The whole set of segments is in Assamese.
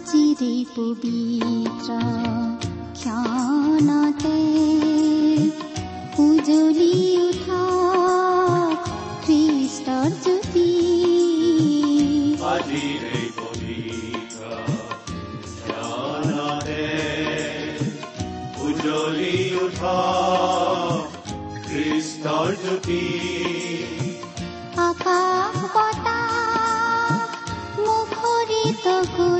আজিৰে পবিত্ৰ ক্ষণতে উজলি উঠা জ্যোতি জ্যোতি আকাশ বতাহ মুখৰিত কৰি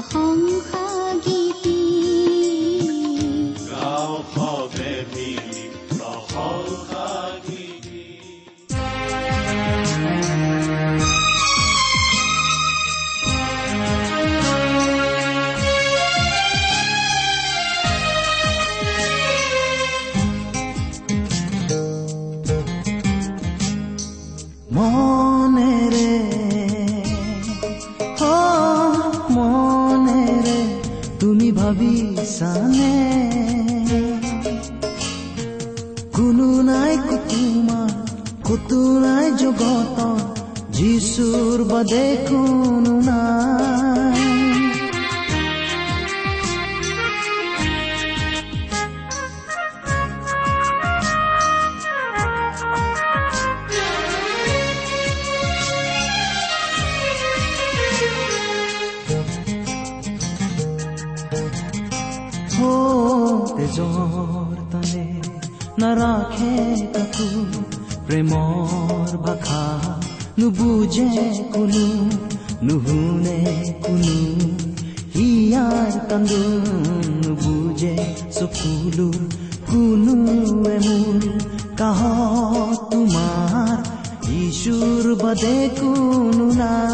红红 ಕಿಚ್ಚೂರ್ বদে ನಾ জোর তনে না কাকু প্রেমর বাখ নুবুজে কোনো নুশুনে কোনো হিয়াৰ কান্দো নুবুজে চকুলো কোনোৱে মোৰ কাহ তোমাৰ ঈশ্বৰ বাদে কোনো নাই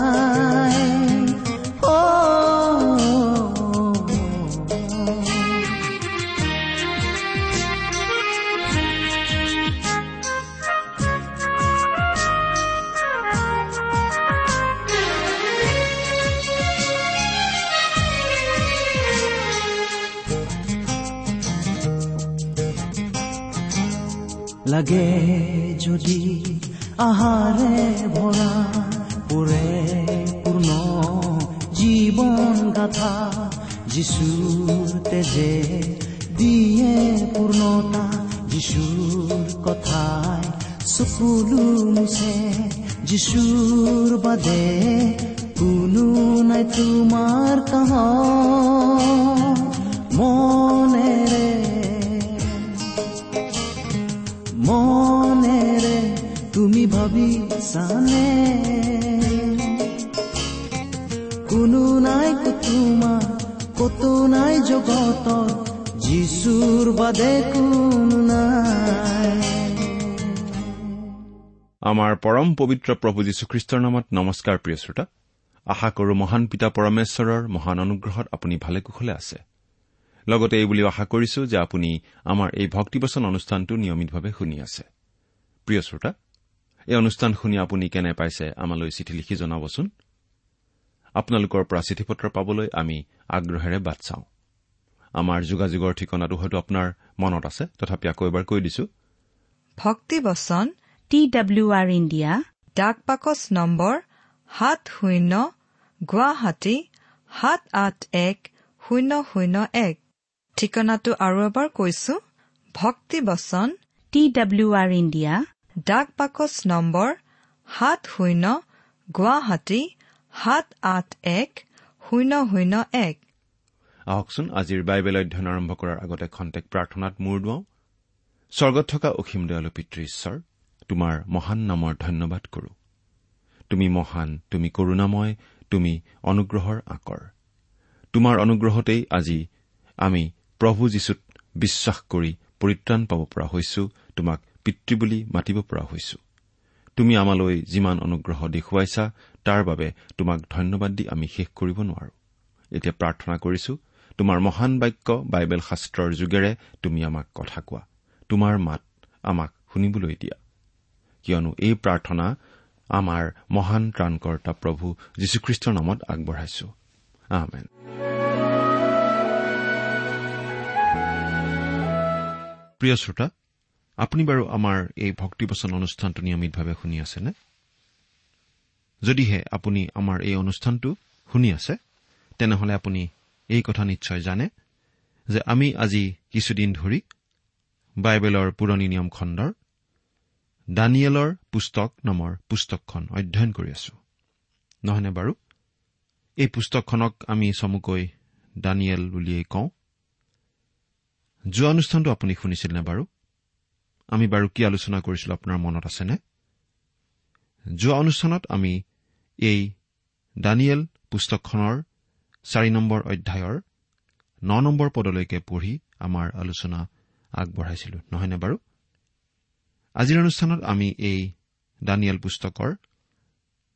লাগে যদি আহাৰে ভৰা পুৰে পূৰ্ণ জীৱন গাথা যিচুৰ তেজে দিয়ে পূৰ্ণতা যিচুৰ কথাই চকুলো মুছে যিচুৰ বাদে কোনো নাই তোমাৰ কাহ মনেৰে মনেৰে তুমি ভাবিছানে? কোনো নাই তোমাৰ কতো নাই জগতৰ যিচুৰ বাদে কোনো নাই। আমাৰ পৰম পবিত্ৰ প্ৰভু যীশুখ্ৰীষ্টৰ নামত নমস্কাৰ প্ৰিয় শ্ৰোতা। আশা কৰো মহান পিতা পৰমেশ্বৰৰ মহান অনুগ্ৰহত আপুনি ভালে কুশলে আছে। লগতে এই বুলিও আশা কৰিছো যে আপুনি আমাৰ এই ভক্তিবচন অনুষ্ঠানটো নিয়মিতভাৱে শুনি আছে। প্ৰিয় শ্ৰোতা এই অনুষ্ঠান শুনি আপুনি কেনে পাইছে আমালৈ চিঠি লিখি জনাবচোন? আপোনালোকৰ পৰা চিঠি পত্ৰ পাবলৈ আমি আগ্ৰহেৰে বাট চাওঁ। আমাৰ যোগাযোগৰ ঠিকনাটো হয়তো আপোনাৰ মনত আছে তথাপি আকৌ এবাৰ কৈ দিছো। ভক্তিবচন টি ডাব্লিউ আৰ ইণ্ডিয়া ডাক পাকচ নম্বৰ সাত শূন্য গুৱাহাটী সাত আঠ এক শূন্য শূন্য এক। ঠিকনাটো আৰু এবাৰ কৈছো ভক্তিবচন টি ডাব্লিউ আৰ ইণ্ডিয়া ডাক পাকচ নম্বৰ সাত শূন্য গুৱাহাটী সাত আঠ এক শূন্য শূন্য এক। আহকচোন আজিৰ বাইবেল অধ্যয়ন আৰম্ভ কৰাৰ আগতে খন্তেক প্ৰাৰ্থনাত মূৰ দুৱাওঁ। স্বৰ্গত থকা অসীম দয়ালু পিতৃ ঈশ্বৰ তোমাৰ মহান নামৰ ধন্যবাদ কৰো। তুমি মহান তুমি কৰুণাময় তুমি অনুগ্ৰহৰ আকৰ। তোমাৰ অনুগ্ৰহতেই আজি আমি প্ৰভু যীশুত বিশ্বাস কৰি পৰিত্ৰাণ পাব পৰা হৈছো। তোমাক পিতৃ বুলি মাতিব পৰা হৈছো। তুমি আমালৈ যিমান অনুগ্ৰহ দেখুৱাইছা তাৰ বাবে তোমাক ধন্যবাদ দি আমি শেষ কৰিব নোৱাৰো। এতিয়া প্ৰাৰ্থনা কৰিছো তোমাৰ মহান বাক্য বাইবেল শাস্ত্ৰৰ যোগেৰে তুমি আমাক কথা কোৱা। তোমাৰ মাত আমাক শুনিবলৈ দিয়া। কিয়নো এই প্ৰাৰ্থনা আমাৰ মহান ত্ৰাণকৰ্তা প্ৰভু যীশুখ্ৰীষ্টৰ নামত আগবঢ়াইছো। প্ৰিয় শ্ৰোতা আপুনি বাৰু আমাৰ এই ভক্তিবচন অনুষ্ঠানটো নিয়মিতভাৱে শুনি আছেনে? যদিহে আপুনি আমাৰ এই অনুষ্ঠানটো শুনি আছে তেনেহলে আপুনি এই কথা নিশ্চয় জানে যে আমি আজি কিছুদিন ধৰি বাইবেলৰ পুৰণি নিয়ম খণ্ডৰ দানিয়েলৰ পুস্তক নামৰ পুস্তকখন অধ্যয়ন কৰি আছো। নহয়নে বাৰু? এই পুস্তকখনক আমি চমুকৈ দানিয়েল বুলিয়েই কওঁ। যোৱা অনুষ্ঠানটো আপুনি শুনিছিল নে বাৰু? আমি বাৰু কি আলোচনা কৰিছিলো আপোনাৰ মনত আছেনে? যোৱা অনুষ্ঠানত আমি এই দানিয়েল পুস্তকখনৰ চাৰি নম্বৰ অধ্যায়ৰ ন নম্বৰ পদলৈকে পঢ়ি আমাৰ আলোচনা আগবঢ়াইছিলো নহয়নে বাৰু? আজিৰ অনুষ্ঠানত আমি এই দানিয়েল পুস্তকৰ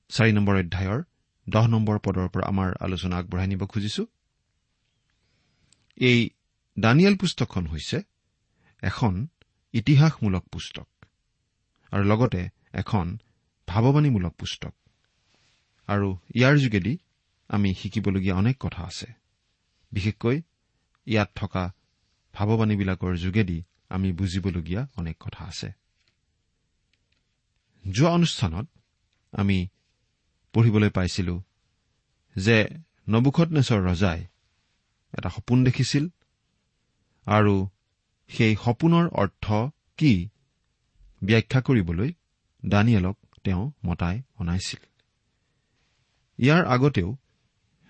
চাৰি নম্বৰ অধ্যায়ৰ দহ নম্বৰ পদৰ পৰা আমাৰ আলোচনা আগবঢ়াই নিব খুজিছো। এই দানিয়েল পুস্তকখন হৈছে এখন ইতিহাসমূলক পুস্তক। আৰু লগতে এখন ভাৱবাণীমূলক পুস্তক। আৰু ইয়াৰ যোগেদি আমি শিকিবলগীয়া অনেক কথা আছে। বিশেষকৈ ইয়াত থকা ভাৱবাণীবিলাকৰ যোগেদি আমি বুজিবলগীয়া অনেক কথা আছে। যোৱা অনুষ্ঠানত আমি পঢ়িবলৈ পাইছিলো যে নবুখত নেচৰ ৰজাই এটা সপোন দেখিছিল আৰু সেই সপোনৰ অৰ্থ কি? ব্যাখ্যা কৰিবলৈ দানিয়েলক তেওঁ মতাই অনাইছিল। ইয়াৰ আগতেও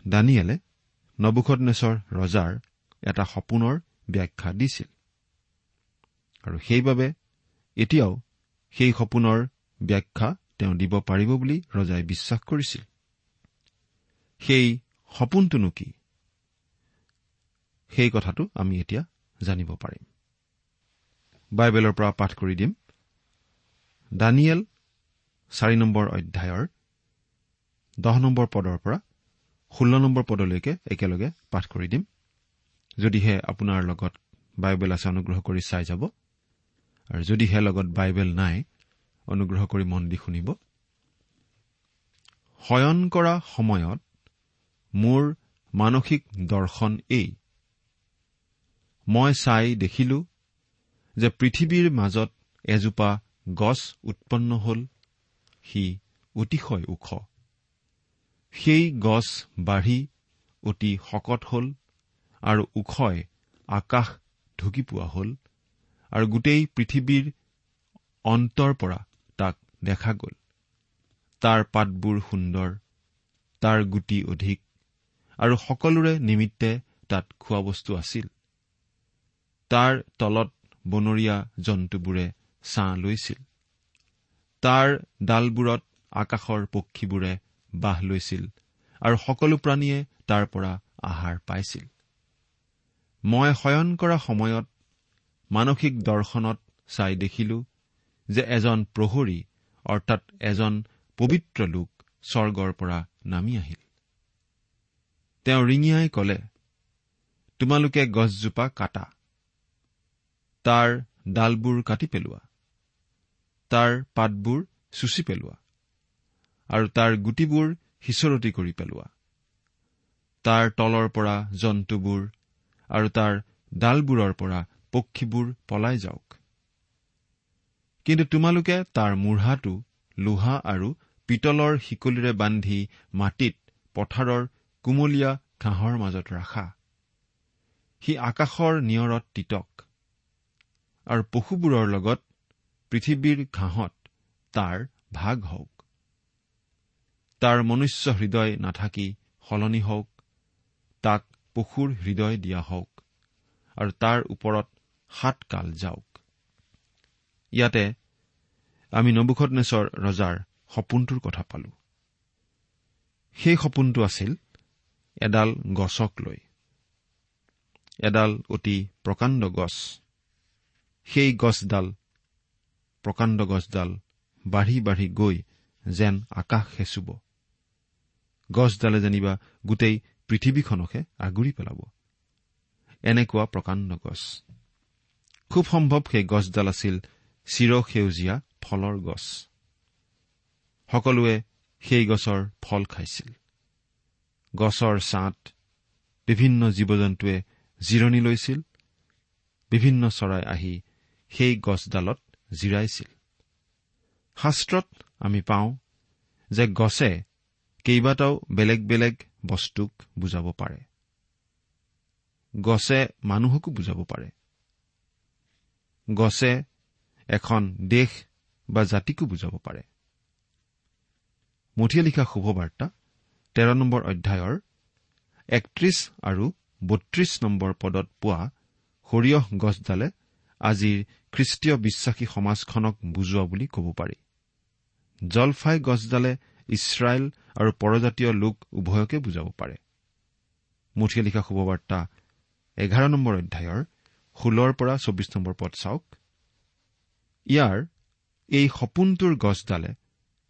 দানিয়েলে নবুখত নেচৰ ৰজাৰ এটা সপোনৰ ব্যাখ্যা দিছিল। আৰু সেইবাবে এতিয়াও সেই সপোনৰ ব্যাখ্যা তেওঁ দিব পাৰিব বুলি ৰজাই বিশ্বাস কৰিছিল। সেই সপোনটোনো কি? সেই কথাটো আমি এতিয়া জানিব পাৰিম। বাইবেলৰ পৰা পাঠ কৰি দিম। দানিয়েল চাৰি নম্বৰ অধ্যায়ৰ দহ নম্বৰ পদৰ পৰা ষোল্ল নম্বৰ পদলৈকে একেলগে পাঠ কৰি দিম। যদিহে আপোনাৰ লগত বাইবেল আছে অনুগ্ৰহ কৰি চাই যাব। আৰু যদিহে লগত বাইবেল নাই অনুগ্ৰহ কৰি মন দি শুনিব। শয়ন কৰা সময়ত মোৰ মানসিক দৰ্শন এই। মই চাই দেখিলো যে পৃথিৱীৰ মাজত এজোপা গছ উৎপন্ন হল সি অতিশয় ওখ। সেই গছ বাঢ়ি অতি শকত হল আৰু ওখই আকাশ ঢুকি পোৱা হল আৰু গোটেই পৃথিৱীৰ অন্তৰ পৰা তাক দেখা গ'ল। তাৰ পাতবোৰ সুন্দৰ তাৰ গুটি অধিক আৰু সকলোৰে নিমিত্তে তাত খোৱাবস্তু আছিল। তাৰ তলত বনৰীয়া জন্তুবোৰে ছাঁ লৈছিল। তাৰ ডালবোৰত আকাশৰ পক্ষীবোৰে বাহ লৈছিল আৰু সকলো প্ৰাণীয়ে তাৰ পৰা আহাৰ পাইছিল। মই শয়ন কৰা সময়ত মানসিক দৰ্শনত চাই দেখিলো যে এজন প্ৰহৰী অৰ্থাৎ এজন পবিত্ৰ লোক স্বৰ্গৰ পৰা নামি আহিল। তেওঁ ৰিঙিয়াই কলে তোমালোকে গছজোপা কাটা। তাৰ ডালবোৰ কাটি পেলোৱা তাৰ পাতবোৰ চুচি পেলোৱা আৰু তাৰ গুটিবোৰ সিঁচৰতি কৰি পেলোৱা তাৰ তলৰ পৰা জন্তুবোৰ আৰু তাৰ ডালবোৰৰ পৰা পক্ষীবোৰ পলাই যাওক। কিন্তু তোমালোকে তাৰ মূঢ়াটো লোহা আৰু পিতলৰ শিকলিৰে বান্ধি মাটিত পথাৰৰ কুমলীয়া ঘাঁহৰ মাজত ৰাখা। সি আকাশৰ নিয়ৰত তিতক। আৰু পশুবোৰৰ লগত পৃথিৱীৰ ঘাঁহত তাৰ ভাগ হওক। তাৰ মনুষ্য হৃদয় নাথাকি সলনি হওক তাক পশুৰ হৃদয় দিয়া হওক আৰু তাৰ ওপৰত সাত কাল যাওক। ইয়াতে আমি নবুখনেশ্বৰ ৰজাৰ সপোনটোৰ কথা পালো। সেই সপোনটো আছিল এডাল গছক লৈ। এডাল অতি প্ৰকাণ্ড গছ। সেই গছডাল প্ৰকাণ্ড গছডাল বাঢ়ি বাঢ়ি গৈ যেন আকাশ সেঁচুব গছডালে যেনিবা গোটেই পৃথিৱীখনকহে আগুৰি পেলাব। এনেকুৱা প্ৰকাণ্ড গছ। খুব সম্ভৱ সেই গছডাল আছিল চিৰসেউজীয়া ফলৰ গছ। সকলোৱে সেই গছৰ ফল খাইছিল। গছৰ ছাঁত বিভিন্ন জীৱ জন্তুৱে জিৰণি লৈছিল। বিভিন্ন চৰাই আহি সেই গছডালত জিৰাইছিল। শাস্ত্ৰত আমি পাওঁ যে গছে কেইবাটাও বেলেগ বেলেগ বস্তুক বুজাব পাৰে। গছে মানুহকো বুজাব পাৰে। গছে এখন দেশ বা জাতিকো বুজাব পাৰে। মঠিয়া লিখা শুভবাৰ্তা তেৰ নম্বৰ অধ্যায়ৰ একত্ৰিশ আৰু বত্ৰিশ নম্বৰ পদত পোৱা সৰিয়হ গছডালে আজিৰ খ্ৰীষ্টীয় বিশ্বাসী সমাজখনক বুজোৱা বুলি ক'ব পাৰি। জলফাই গছডালে ইছৰাইল আৰু পৰজাতীয় লোক উভয়কে বুজাব পাৰে। মুঠিয়ে লিখা শুভবাৰ্তা এঘাৰ নম্বৰ অধ্যায়ৰ ষোল্লৰ পৰা চৌবিশ নম্বৰ পদ চাওক। ইয়াৰ এই সপোনটোৰ গছডালে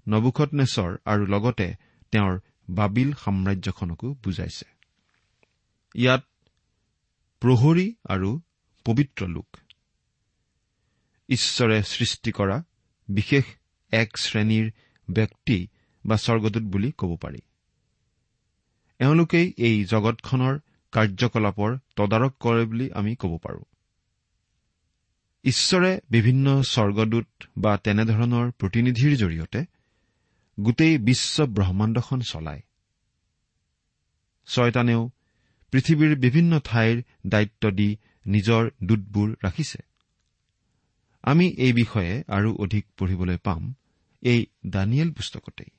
নবুখনেশ্বৰ আৰু লগতে তেওঁৰ বাবিল সাম্ৰাজ্যখনকো বুজাইছে। ইয়াত প্ৰহৰী আৰু পবিত্ৰ লোক। ঈশ্বৰে সৃষ্টি কৰা বিশেষ এক শ্ৰেণীৰ ব্যক্তি বা স্বৰ্গদূত বুলি ক'ব পাৰি। এওঁলোকেই এই জগতখনৰ কাৰ্যকলাপৰ তদাৰক কৰে বুলি আমি ক'ব পাৰোঁ। ঈশ্বৰে বিভিন্ন স্বৰ্গদূত বা তেনেধৰণৰ প্ৰতিনিধিৰ জৰিয়তে গোটেই বিশ্ব ব্ৰহ্মাণ্ডখন চলায়। ছয়তানেও পৃথিৱীৰ বিভিন্ন ঠাইৰ দায়িত্ব দি নিজৰ দূতবোৰ ৰাখিছে। আমি এই বিষয়ে আৰু অধিক পঢ়িবলৈ পাম এই দানিয়েল পুস্তকতেই।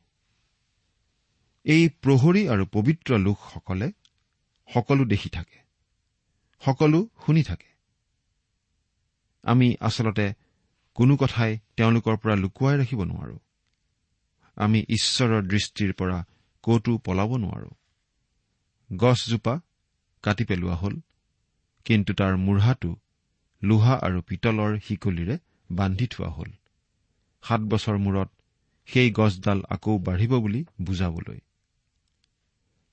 এই প্ৰহৰী আৰু পবিত্ৰ লোকসকলে সকলো দেখি থাকে সকলো শুনি থাকে। আমি আচলতে কোনো কথাই তেওঁলোকৰ পৰা লুকুৱাই ৰাখিব নোৱাৰো। আমি ঈশ্বৰৰ দৃষ্টিৰ পৰা কতো পলাব নোৱাৰো। গছজোপা কাটি পেলোৱা হ'ল কিন্তু তাৰ মূঢ়াটো লোহা আৰু পিতলৰ শিকলিৰে বান্ধি থোৱা হ'ল। সাত বছৰ মূৰত সেই গছডাল আকৌ বাঢ়িব বুলি বুজাবলৈ।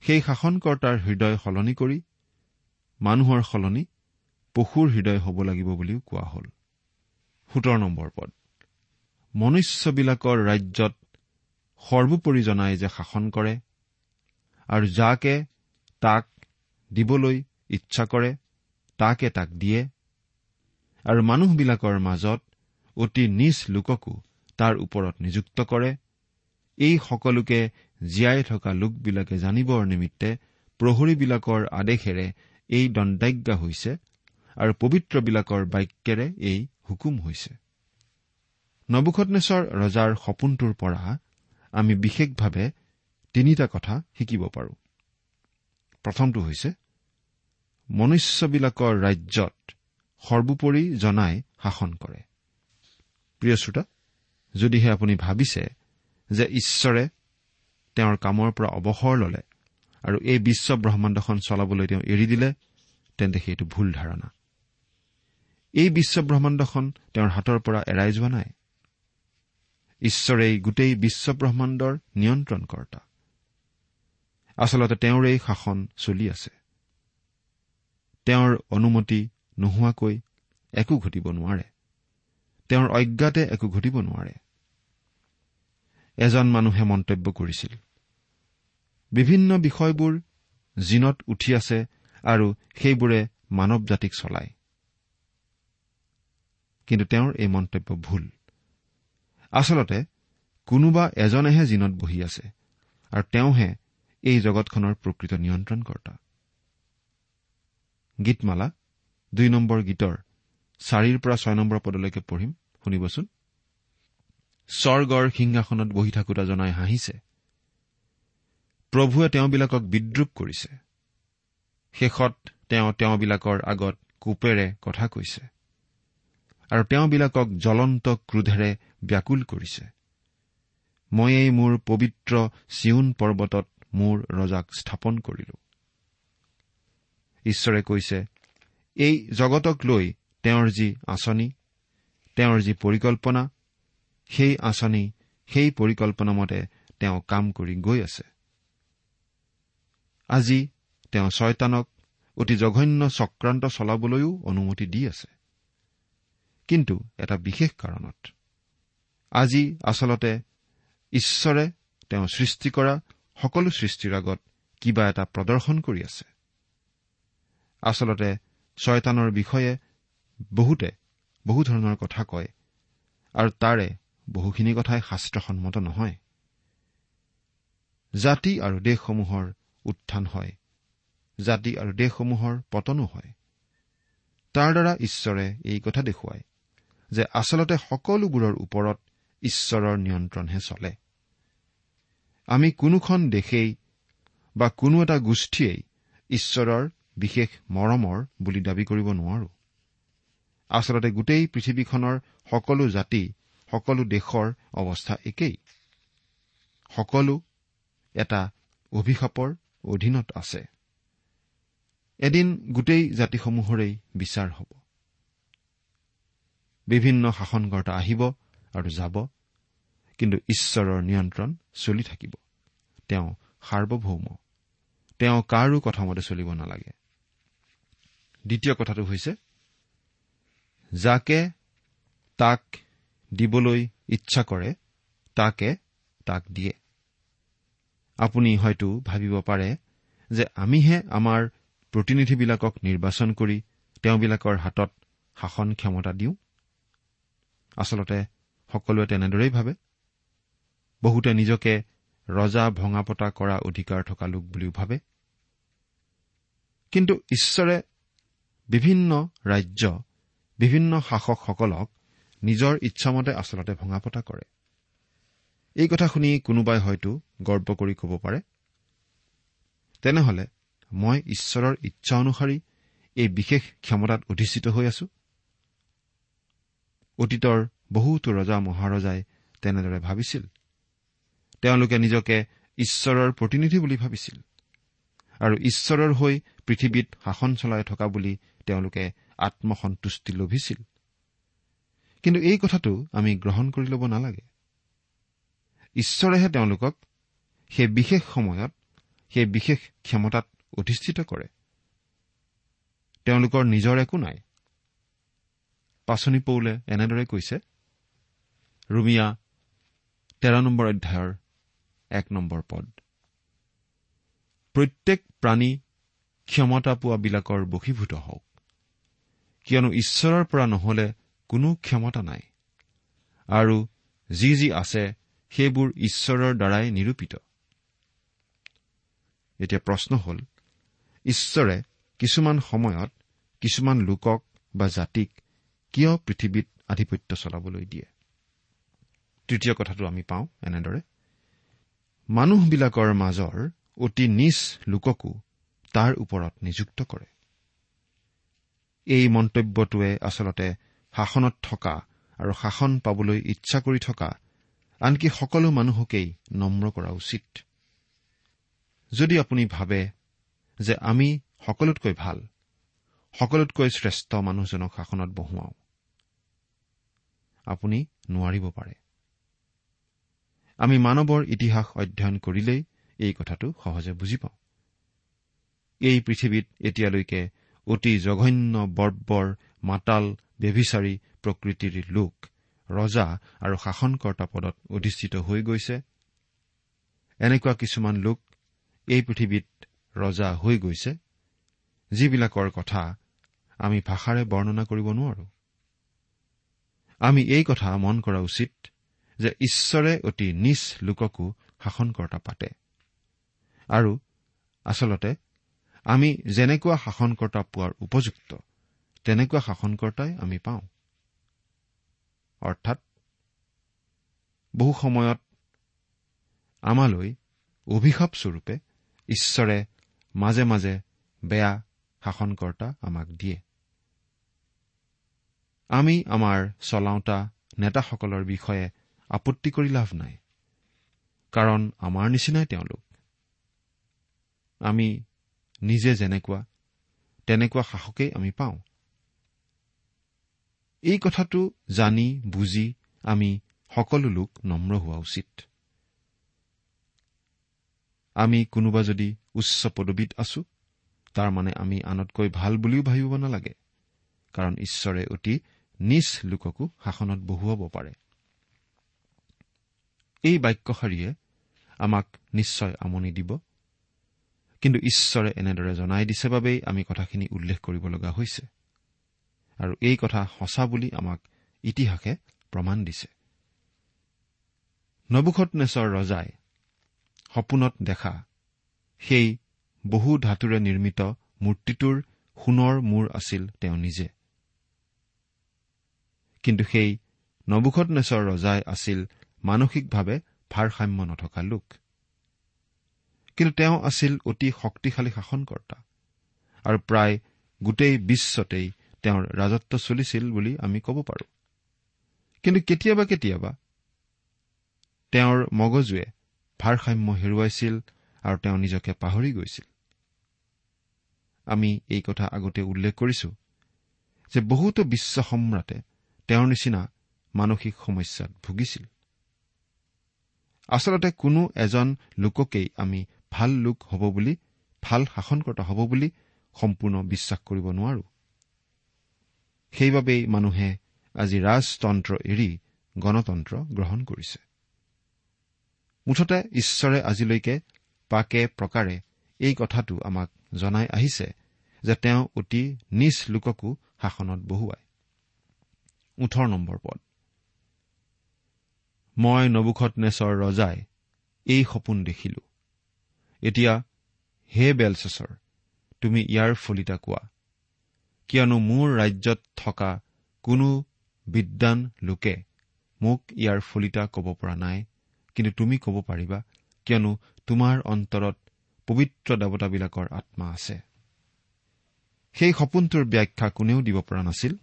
সেই শাসনকৰ্তাৰ হৃদয় সলনি কৰি মানুহৰ সলনি পশুৰ হৃদয় হ'ব লাগিব বুলিও কোৱা হ'ল। সোতৰ নম্বৰ পদ। মনুষ্যবিলাকৰ ৰাজ্যত সৰ্বোপৰি জনাই যে শাসন কৰে আৰু যাকে তাক দিবলৈ ইচ্ছা কৰে তাকে তাক দিয়ে আৰু মানুহবিলাকৰ মাজত অতি নিজ লোককো তাৰ ওপৰত নিযুক্ত কৰে। এই সকলোকে জীয়াই থকা লোকবিলাকে জানিবৰ নিমিত্তে প্ৰহৰীবিলাকৰ আদেশেৰে এই দণ্ডাজ্ঞা হৈছে আৰু পবিত্ৰবিলাকৰ বাক্যেৰে এই হুকুম হৈছে। নবুখনেশ্বৰ ৰজাৰ সপোনটোৰ পৰা আমি বিশেষভাৱে তিনিটা কথা শিকিব পাৰোঁ। প্ৰথমটো হৈছে মনুষ্যবিলাকৰ ৰাজ্যত সৰ্বোপৰি জনাই শাসন কৰে। প্ৰিয় শ্ৰোতা যদিহে আপুনি ভাবিছে যে ঈশ্বৰে তেওঁৰ কামৰ পৰা অৱসৰ ললে আৰু এই বিশ্ব ব্ৰহ্মাণ্ডখন চলাবলৈ তেওঁ এৰি দিলে তেন্তে সেইটো ভুল ধাৰণা। এই বিশ্ব ব্ৰহ্মাণ্ডখন তেওঁৰ হাতৰ পৰা এৰাই যোৱা নাই। ঈশ্বৰেই গোটেই বিশ্ব ব্ৰহ্মাণ্ডৰ নিয়ন্ত্ৰণকৰ্তা। আচলতে তেওঁৰেই শাসন চলি আছে। তেওঁৰ অনুমতি নোহোৱাকৈ একো ঘটিব নোৱাৰে। তেওঁৰ অজ্ঞাতে একো ঘটিব নোৱাৰে। এজন মানুহে মন্তব্য কৰিছিল বিভিন্ন বিষয়বোৰ জিনত উঠি আছে আৰু সেইবোৰে মানৱ জাতিক চলায়। কিন্তু তেওঁৰ এই মন্তব্য ভুল। আচলতে কোনোবা এজনেহে জিনত বহি আছে আৰু তেওঁহে এই জগতখনৰ প্ৰকৃত নিয়ন্ত্ৰণকৰ্তা। গীতমালা দুই নম্বৰ গীতৰ চাৰিৰ পৰা ছয় নম্বৰ পদলৈকে পঢ়িম। শুনিবচোন। স্বৰ্গৰ সিংহাসনত বহি থাকোতা জনাই হাঁহিছে। প্ৰভুৱে তেওঁবিলাকক বিদ্ৰূপ কৰিছে। শেষত তেওঁ তেওঁবিলাকৰ আগত কোপেৰে কথা কৈছে। আৰু তেওঁবিলাকক জ্বলন্ত ক্ৰোধেৰে ব্যাকুল কৰিছে। ময়েই মোৰ পবিত্ৰ চিউন পৰ্বতত মোৰ ৰজাক স্থাপন কৰিলো। ঈশ্বৰে কৈছে এই জগতক লৈ তেওঁৰ যি আঁচনি তেওঁৰ যি পৰিকল্পনা সেই আঁচনি সেই পৰিকল্পনা মতে তেওঁ কাম কৰি গৈ আছে। আজি তেওঁ ছয়তানক অতি জঘন্য চক্ৰান্ত চলাবলৈও অনুমতি দি আছে। কিন্তু এটা বিশেষ কাৰণত। আজি আচলতে ঈশ্বৰে তেওঁ সৃষ্টি কৰা সকলো সৃষ্টিৰ আগত কিবা এটা প্ৰদৰ্শন কৰি আছে। আচলতে ছয়তানৰ বিষয়ে বহুতে বহু ধৰণৰ কথা কয় আৰু তাৰে বহুখিনি কথাই শাস্ত্ৰসন্মত নহয়। জাতি আৰু দেশসমূহৰ উত্থান হয়। জাতি আৰু দেশসমূহৰ পতনো হয়। তাৰ দ্বাৰা ঈশ্বৰে এই কথা দেখুৱায় যে আচলতে সকলোবোৰৰ ওপৰত ঈশ্বৰৰ নিয়ন্ত্ৰণহে চলে। আমি কোনোখন দেশেই বা কোনো এটা গোষ্ঠীয়েই ঈশ্বৰৰ বিশেষ মৰমৰ বুলি দাবী কৰিব নোৱাৰো। আচলতে গোটেই পৃথিৱীখনৰ সকলো জাতি সকলো দেশৰ অৱস্থা একেই। সকলো এটা অভিশাপৰ অধীনত আছে। এদিন গোটেই জাতিসমূহৰেই বিচাৰ হ'ব। বিভিন্ন শাসনকৰ্তা আহিব আৰু যাব কিন্তু ঈশ্বৰৰ নিয়ন্ত্ৰণ চলি থাকিব। তেওঁ সাৰ্বভৌম। তেওঁ কাৰো কথামতে চলিব নালাগে। দ্বিতীয় কথাটো হৈছে যাকে তাক দিবলৈ ইচ্ছা কৰে তাকে তাক দিয়ে। আপুনি হয়তো ভাবিব পাৰে যে আমিহে আমাৰ প্ৰতিনিধিবিলাকক নিৰ্বাচন কৰি তেওঁবিলাকৰ হাতত শাসন ক্ষমতা দিওঁ। আচলতে সকলোৱে তেনেদৰেই ভাবে। বহুতে নিজকে ৰজা ভঙা পতা কৰা অধিকাৰ থকা লোক বুলিও ভাবে। কিন্তু ঈশ্বৰে বিভিন্ন ৰাজ্য বিভিন্ন শাসকসকলক নিজৰ ইচ্ছামতে আচলতে ভঙা পতা কৰে। এই কথা শুনি কোনোবাই হয়তো গৰ্ব কৰি ক'ব পাৰে। তেনেহলে মই ঈশ্বৰৰ ইচ্ছা অনুসৰি এই বিশেষ ক্ষমতাত অধিষ্ঠিত হৈ আছো? অতীতৰ বহুতো ৰজা মহাৰজাই তেনেদৰে ভাবিছিল। তেওঁলোকে নিজকে ঈশ্বৰৰ প্ৰতিনিধি বুলি ভাবিছিল। আৰু ঈশ্বৰৰ হৈ পৃথিৱীত শাসন চলাই থকা বুলি তেওঁলোকে আত্মসন্তুষ্টি লভিছিল। কিন্তু এই কথাটো আমি গ্ৰহণ কৰি ল'ব নালাগে। ঈশ্বৰেহে তেওঁলোকক সেই বিশেষ সময়ত সেই বিশেষ ক্ষমতাত অধিষ্ঠিত কৰে। তেওঁলোকৰ নিজৰ একো নাই। পাচনি পৌলে এনেদৰে কৈছে ৰুমিয়া তেৰ নম্বৰ অধ্যায়ৰ এক নম্বৰ পদ। প্ৰত্যেক প্ৰাণী ক্ষমতা পোৱাবিলাকৰ বশীভূত হওক। কিয়নো ঈশ্বৰৰ পৰা নহলে কোনো ক্ষমতা নাই। আৰু যি যি আছে সেইবোৰ ঈশ্বৰৰ দ্বাৰাই নিৰূপিত। এতিয়া প্ৰশ্ন হ'ল ঈশ্বৰে কিছুমান সময়ত কিছুমান লোকক বা জাতিক কিয় পৃথিৱীত আধিপত্য চলাবলৈ দিয়ে? তৃতীয় কথাটো আমি পাওঁ এনেদৰে মানুহবিলাকৰ মাজৰ অতি নিজ লোককো তাৰ ওপৰত নিযুক্ত কৰে। এই মন্তব্যটোৱে আচলতে শাসনত থকা আৰু শাসন পাবলৈ ইচ্ছা কৰি থকা আনকি সকলো মানুহকেই নম্ৰ কৰা উচিত। যদি আপুনি ভাবে যে আমি সকলোতকৈ ভাল সকলোতকৈ শ্ৰেষ্ঠ মানুহজনক শাসনত বহুৱাওঁ আপুনি নোৱাৰিব পাৰে। আমি মানৱৰ ইতিহাস অধ্যয়ন কৰিলেই এই কথাটো সহজে বুজি পাওঁ। এই পৃথিৱীত এতিয়ালৈকে অতি জঘন্য বৰ্বৰ মাতাল ব্যভিচাৰী প্ৰকৃতিৰ লোক। ৰজা আৰু শাসনকৰ্তা পদত অধিষ্ঠিত হৈ গৈছে। এনেকুৱা কিছুমান লোক এই পৃথিৱীত ৰজা হৈ গৈছে যিবিলাকৰ কথা আমি ভাষাৰে বৰ্ণনা কৰিব নোৱাৰো। আমি এই কথা মন কৰা উচিত যে ঈশ্বৰে অতি নিজ লোককো শাসনকৰ্তা পাতে। আৰু আচলতে আমি যেনেকুৱা শাসনকৰ্তা পোৱাৰ উপযুক্ত তেনেকুৱা শাসনকৰ্তাই আমি পাওঁ। অৰ্থাৎ বহু সময়ত আমালৈ অভিশাপ স্বৰূপে ঈশ্বৰে মাজে মাজে বেয়া শাসনকৰ্তা আমাক দিয়ে। আমি আমাৰ চলাওঁতা নেতাসকলৰ বিষয়ে আপত্তি কৰি লাভ নাই কাৰণ আমাৰ নিচিনাই তেওঁলোক। আমি নিজে যেনেকুৱা তেনেকুৱা শাসকেই আমি পাওঁ। এই কথাটো জানি বুজি আমি সকলো লোক নম্ৰ হোৱা উচিত। আমি কোনোবা যদি উচ্চ পদবীত আছো তাৰ মানে আমি আনতকৈ ভাল বুলিও ভাবিব নালাগে কাৰণ ঈশ্বৰে অতি নিজ লোককো শাসনত বহুৱাব পাৰে। এই বাক্যশাৰীয়ে আমাক নিশ্চয় আমনি দিব কিন্তু ঈশ্বৰে এনেদৰে জনাই দিছে বাবেই আমি কথাখিনি উল্লেখ কৰিব লগা হৈছে। আৰু এই কথা সঁচা বুলি আমাক ইতিহাসে প্ৰমাণ দিছে। নবুখত নেচৰ ৰজাই সপোনত দেখা সেই বহু ধাতুৰে নিৰ্মিত মূৰ্তিটোৰ সোণৰ মূৰ আছিল তেওঁ নিজে। কিন্তু সেই নবুখত নেচৰ ৰজাই আছিল মানসিকভাৱে ভাৰসাম্য নথকা লোক। কিন্তু তেওঁ আছিল অতি শক্তিশালী শাসনকৰ্তা। আৰু প্ৰায় গোটেই বিশ্বতেই তেওঁৰ ৰাজত্ব চলিছিল বুলি আমি ক'ব পাৰোঁ। কিন্তু কেতিয়াবা কেতিয়াবা তেওঁৰ মগজুৱে ভাৰসাম্য হেৰুৱাইছিল আৰু তেওঁ নিজকে পাহৰি গৈছিল। আমি এই কথা আগতে উল্লেখ কৰিছো যে বহুতো বিশ্ব সম্ৰাটে তেওঁৰ নিচিনা মানসিক সমস্যাত ভুগিছিল। আচলতে কোনো এজন লোককেই আমি ভাল লোক হ'ব বুলি ভাল শাসনকৰ্তা হ'ব বুলি সম্পূৰ্ণ বিশ্বাস কৰিব নোৱাৰো। সেইবাবেই মানুহে আজি ৰাজতন্ত্ৰ এৰি গণতন্ত্ৰ গ্ৰহণ কৰিছে। মুঠতে ঈশ্বৰে আজিলৈকে পাকে প্ৰকাৰে এই কথাটো আমাক জনাই আহিছে যে তেওঁ অতি নিজ লোককো শাসনত বহুৱায়। ওঠৰ নম্বৰ পদ। মই নবুখত নেচৰ ৰজাই এই সপোন দেখিলো। এতিয়া হে বেলচেছৰ তুমি ইয়াৰ ফলিতা কোৱা। কিয়নো মোৰ ৰাজ্যত থকা কোনো বিদ্বান লোকে মোক ইয়াৰ ফলিতা ক'ব পৰা নাই কিন্তু তুমি ক'ব পাৰিবা কিয়নো তোমাৰ অন্তৰত পবিত্ৰ দেৱতাবিলাকৰ আত্মা আছে। সেই সপোনটোৰ ব্যাখ্যা কোনেও দিব পৰা নাছিল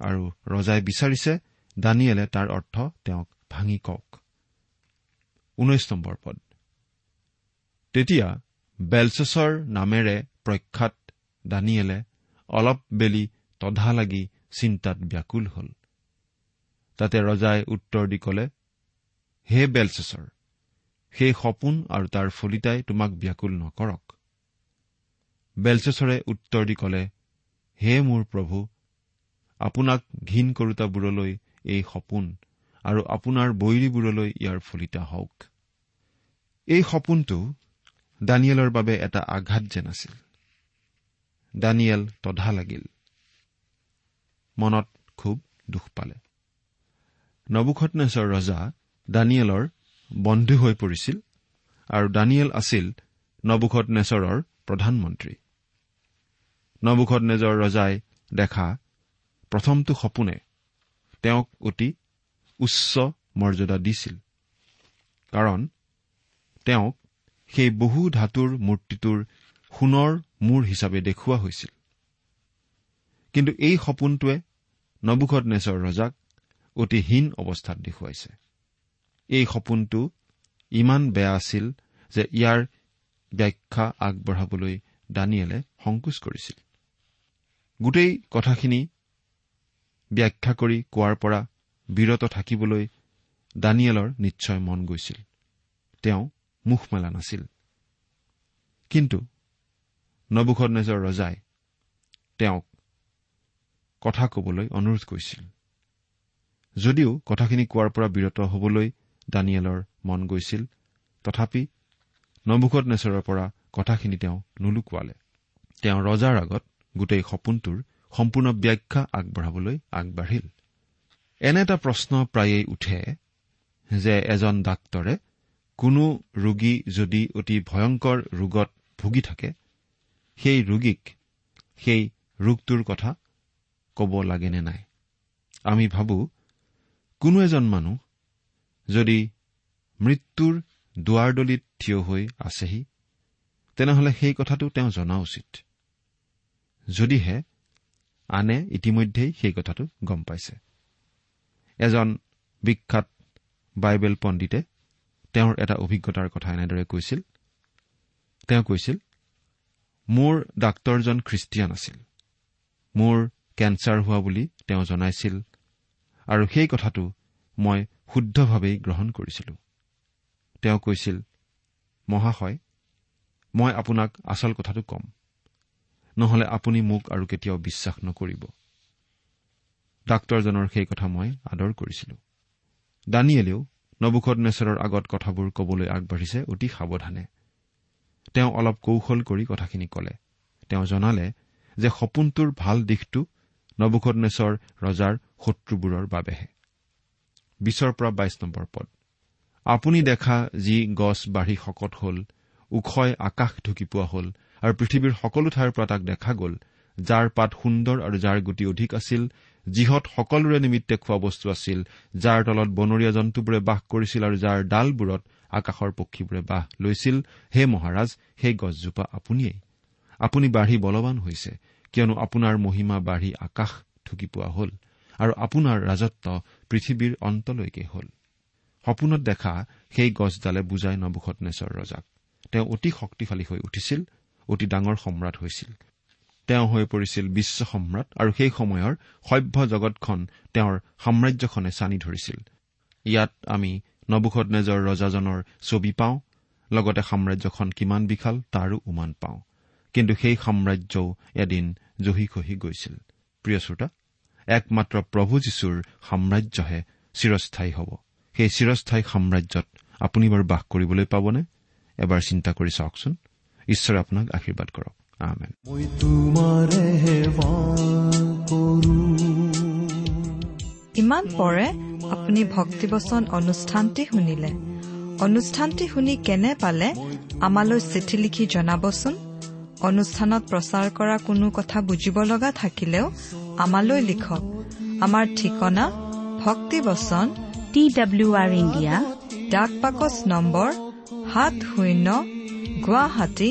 আৰু ৰজাই বিচাৰিছে দানিয়েলে তাৰ অৰ্থ তেওঁক ভাঙি কওক। ঊনৈশ নম্বৰ পদ। তেতিয়া বেলচেছৰ নামেৰে প্ৰখ্যাত দানিয়েলে অলপ বেলি তধা লাগি চিন্তাত ব্যাকুল হল। তাতে ৰজাই উত্তৰ দি কলে হে বেলচেছৰ সেই সপোন আৰু তাৰ ফলিতাই তোমাক ব্যাকুল নকৰক। বেলচেছৰে উত্তৰ দি কলে হে মোৰ প্ৰভু আপোনাক ঘীন কৰোতাবোৰলৈ এই সপোন আৰু আপোনাৰ বৈৰীবোৰলৈ ইয়াৰ ফলিতা হওক। এই সপোনটো দানিয়েলৰ বাবে এটা আঘাত যেন আছিল। দানিয়েল তধা লাগিল। মনত খুব দুখ পালে। নবুখতনেশ্বৰ ৰজা দানিয়েলৰ বন্ধু হৈ পৰিছিল আৰু দানিয়েল আছিল নবুখত নেচৰৰ প্ৰধানমন্ত্ৰী। নবুখত নেজৰ ৰজাই দেখা প্ৰথমটো সপোনে তেওঁক অতি উচ্চ মৰ্যাদা দিছিল। কাৰণ তেওঁক সেই বহু ধাতুৰ মূৰ্তিটোৰ সোণৰ মূৰ হিচাপে দেখুওৱা হৈছিল। কিন্তু এই সপোনটোৱে নবুখত নেচৰ ৰজাক অতি হীন অৱস্থাত দেখুৱাইছে। এই সপোনটো ইমান বেয়া আছিল যে ইয়াৰ ব্যাখ্যা আগবঢ়াবলৈ দানিয়েলে সংকোচ কৰিছিল। গোটেই কথাখিনি ব্যাখ্যা কৰি কোৱাৰ পৰা বিৰত থাকিবলৈ দানিয়েলৰ নিশ্চয় মন গৈছিল। তেওঁ মুখ মেলা নাছিল। কিন্তু নবুখত নেজৰ ৰজাই তেওঁক কথা কবলৈ অনুৰোধ কৰিছিল। যদিও কথাখিনি কোৱাৰ পৰা বিৰত হবলৈ দানিয়েলৰ মন গৈছিল তথাপি নবুখত নেচৰৰ পৰা কথাখিনি তেওঁ নুলুকুৱালে। তেওঁ ৰজাৰ আগত গোটেই সপোনটোৰ সম্পূৰ্ণ ব্যাখ্যা আগবঢ়াবলৈ আগবাঢ়িল। এনে এটা প্ৰশ্ন প্ৰায়েই উঠে যে এজন ডাক্তৰে কোনো ৰোগী যদি অতি ভয়ংকৰ ৰোগত ভুগি থাকে সেই ৰোগীক সেই ৰোগটোৰ কথা ক'ব লাগে নে নাই? আমি ভাবো কোনো এজন মানুহ যদি মৃত্যুৰ দুৱাৰদলিত থিয় হৈ আছেহি তেনেহলে সেই কথাটো তেওঁ জনা উচিত। যদিহে আনে ইতিমধ্যেই সেই কথাটো গম পাইছে। এজন বিখ্যাত বাইবেল পণ্ডিতে তেওঁৰ এটা অভিজ্ঞতাৰ কথা এনেদৰে কৈছিল। তেওঁ কৈছিল মোৰ ডাক্তৰজন খ্ৰীষ্টিয়ান আছিল। মোৰ কেঞ্চাৰ হোৱা বুলি তেওঁ জনাইছিল আৰু সেই কথাটো মই শুদ্ধভাৱেই গ্ৰহণ কৰিছিলো। তেওঁ কৈছিল মহাশয় মই আপোনাক আচল কথাটো কম। নহলে আপুনি মোক আৰু কেতিয়াও বিশ্বাস নকৰিব। ডাক্তৰজনৰ সেই কথা মই আদৰ কৰিছিলো। দানিয়েলেও নবুখত নেচৰৰ আগত কথাবোৰ কবলৈ আগবাঢ়িছে অতি সাৱধানে। তেওঁ অলপ কৌশল কৰি কথাখিনি কলে। তেওঁ জনালে যে সপোনটোৰ ভাল দিশটো নবুখত নেচৰ ৰজাৰ শত্ৰুবোৰৰ বাবেহে। বিছৰ পৰা বাইছ নম্বৰ পদ। আপুনি দেখা যি গছ বাঢ়ি শকত হল ওখই আকাশ ঢুকি পোৱা হল আৰু পৃথিৱীৰ সকলো ঠাইৰ পৰা তাক দেখা গ'ল যাৰ পাত সুন্দৰ আৰু যাৰ গুটি অধিক আছিল যিহত সকলোৰে নিমিত্তে খোৱা বস্তু আছিল যাৰ তলত বনৰীয়া জন্তুবোৰে বাস কৰিছিল আৰু যাৰ ডালবোৰত আকাশৰ পক্ষীবোৰে বাস লৈছিল হে মহাৰাজ সেই গছজোপা আপুনিয়েই। আপুনি বাঢ়ি বলৱান হৈছে কিয়নো আপোনাৰ মহিমা বাঢ়ি আকাশ ঢুকি পোৱা হল আৰু আপোনাৰ ৰাজত্ব পৃথিৱীৰ অন্তলৈকে হল। সপোনত দেখা সেই গছডালে বুজাই নবুখত নেচৰ ৰজাক। তেওঁ অতি শক্তিশালী হৈ উঠিছিল অতি ডাঙৰ সম্ৰাট হৈছিল। তেওঁ হৈ পৰিছিল বিশ্ব সম্ৰাট আৰু সেই সময়ৰ সভ্য জগতখন তেওঁৰ সাম্ৰাজ্যখনে চানি ধৰিছিল। ইয়াত আমি নবুখত নেজৰ ৰজাজনৰ ছবি পাওঁ লগতে সাম্ৰাজ্যখন কিমান বিশাল তাৰো উমান পাওঁ। কিন্তু সেই সাম্ৰাজ্যও এদিন জহি খহি গৈছিল। প্ৰিয় শ্ৰোতা একমাত্ৰ প্ৰভু যীশুৰ সাম্ৰাজ্যহে চিৰস্থায়ী হ'ব। সেই চিৰস্থায়ী সাম্ৰাজ্যত আপুনি বাৰু বাস কৰিবলৈ পাবনে? এবাৰ চিন্তা কৰি চাওকচোন। ঈশ্বৰে আপোনাক আশীৰ্বাদ কৰক। আমেন মই ইমান পৰে আপুনি ভক্তিবচন অনুষ্ঠানটি শুনিলে। অনুষ্ঠানটি শুনি কেনে পালে আমালৈ চিঠি লিখি জনাবচোন? অনুষ্ঠানত প্ৰচাৰ কৰা কোনো কথা বুজিব লগা থাকিলেও আমালৈ লিখক। আমাৰ ঠিকনা ভক্তিবচন টি ডাব্লিউ আৰ ইণ্ডিয়া ডাক পাকচ নম্বৰ সাত শূন্য গুৱাহাটী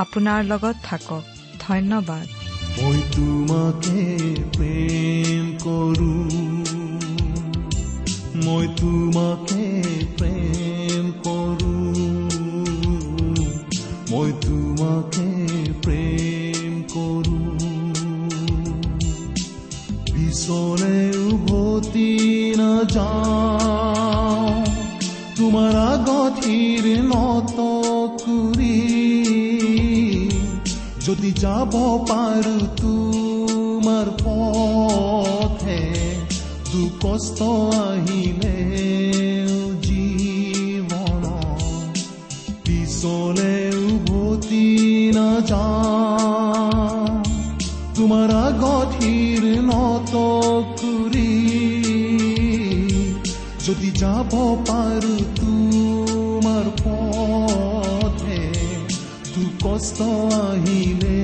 আপোনাৰ লগত থাকক। ধন্যবাদ। মই তোমাকে প্ৰেম কৰো। মই তোমাকে প্ৰেম কৰো। মই তোমাকে প্ৰেম কৰো। পিছলে উভতি নাযাওঁ। তোমাৰ আগতিৰ নত যদি যাব পাৰো তোমাৰ পথে দুখ কষ্ট আহিলে জীৱন পিছলে উভতি নাযাওঁ তোমাৰ আগতিৰ নত কৰি যদি যাব পাৰো তোমাৰ পথে